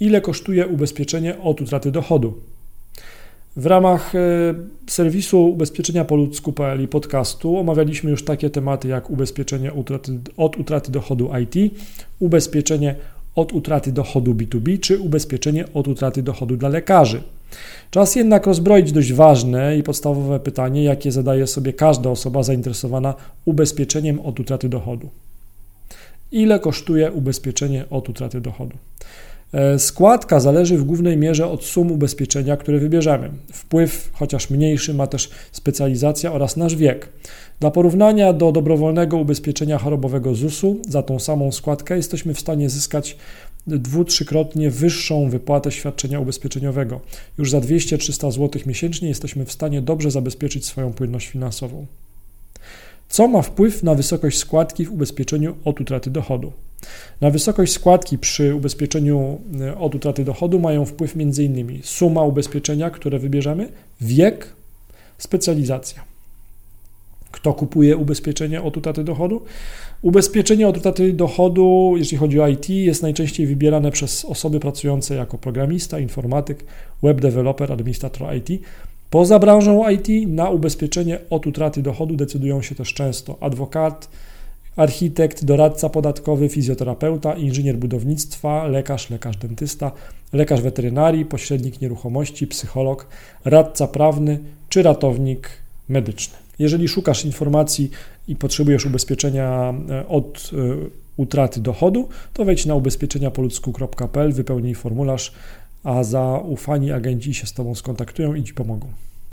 Ile kosztuje ubezpieczenie od utraty dochodu? W ramach e, serwisu ubezpieczenia po ludzku.pl i podcastu omawialiśmy już takie tematy jak ubezpieczenie utraty, od utraty dochodu IT, ubezpieczenie od utraty dochodu B2B czy ubezpieczenie od utraty dochodu dla lekarzy. Czas jednak rozbroić dość ważne i podstawowe pytanie, jakie zadaje sobie każda osoba zainteresowana ubezpieczeniem od utraty dochodu. Ile kosztuje ubezpieczenie od utraty dochodu? E, składka zależy w głównej mierze od sum ubezpieczenia, które wybierzemy. Wpływ, chociaż mniejszy, ma też specjalizacja oraz nasz wiek. Dla porównania do dobrowolnego ubezpieczenia chorobowego ZUS-u za tą samą składkę jesteśmy w stanie zyskać dwu, trzykrotnie wyższą wypłatę świadczenia ubezpieczeniowego. Już za 200-300 zł miesięcznie jesteśmy w stanie dobrze zabezpieczyć swoją płynność finansową. Co ma wpływ na wysokość składki w ubezpieczeniu od utraty dochodu? Na wysokość składki przy ubezpieczeniu e, od utraty dochodu mają wpływ m.in. suma ubezpieczenia, które wybierzemy, wiek, specjalizacja. Kto kupuje ubezpieczenie od utraty dochodu? Ubezpieczenie od utraty dochodu, jeśli chodzi o IT, jest najczęściej wybierane przez osoby pracujące jako programista, informatyk, web developer, administrator IT. Poza branżą IT na ubezpieczenie od utraty dochodu decydują się też często adwokat, architekt, doradca podatkowy, fizjoterapeuta, inżynier budownictwa, lekarz, lekarz dentysta, lekarz weterynarii, pośrednik nieruchomości, psycholog, radca prawny czy ratownik medyczny. Jeżeli szukasz informacji i potrzebujesz ubezpieczenia e, od e, utraty dochodu, to wejdź na ubezpieczeniapoludzku.pl, wypełnij formularz, a zaufani agenci się z Tobą skontaktują i Ci pomogą.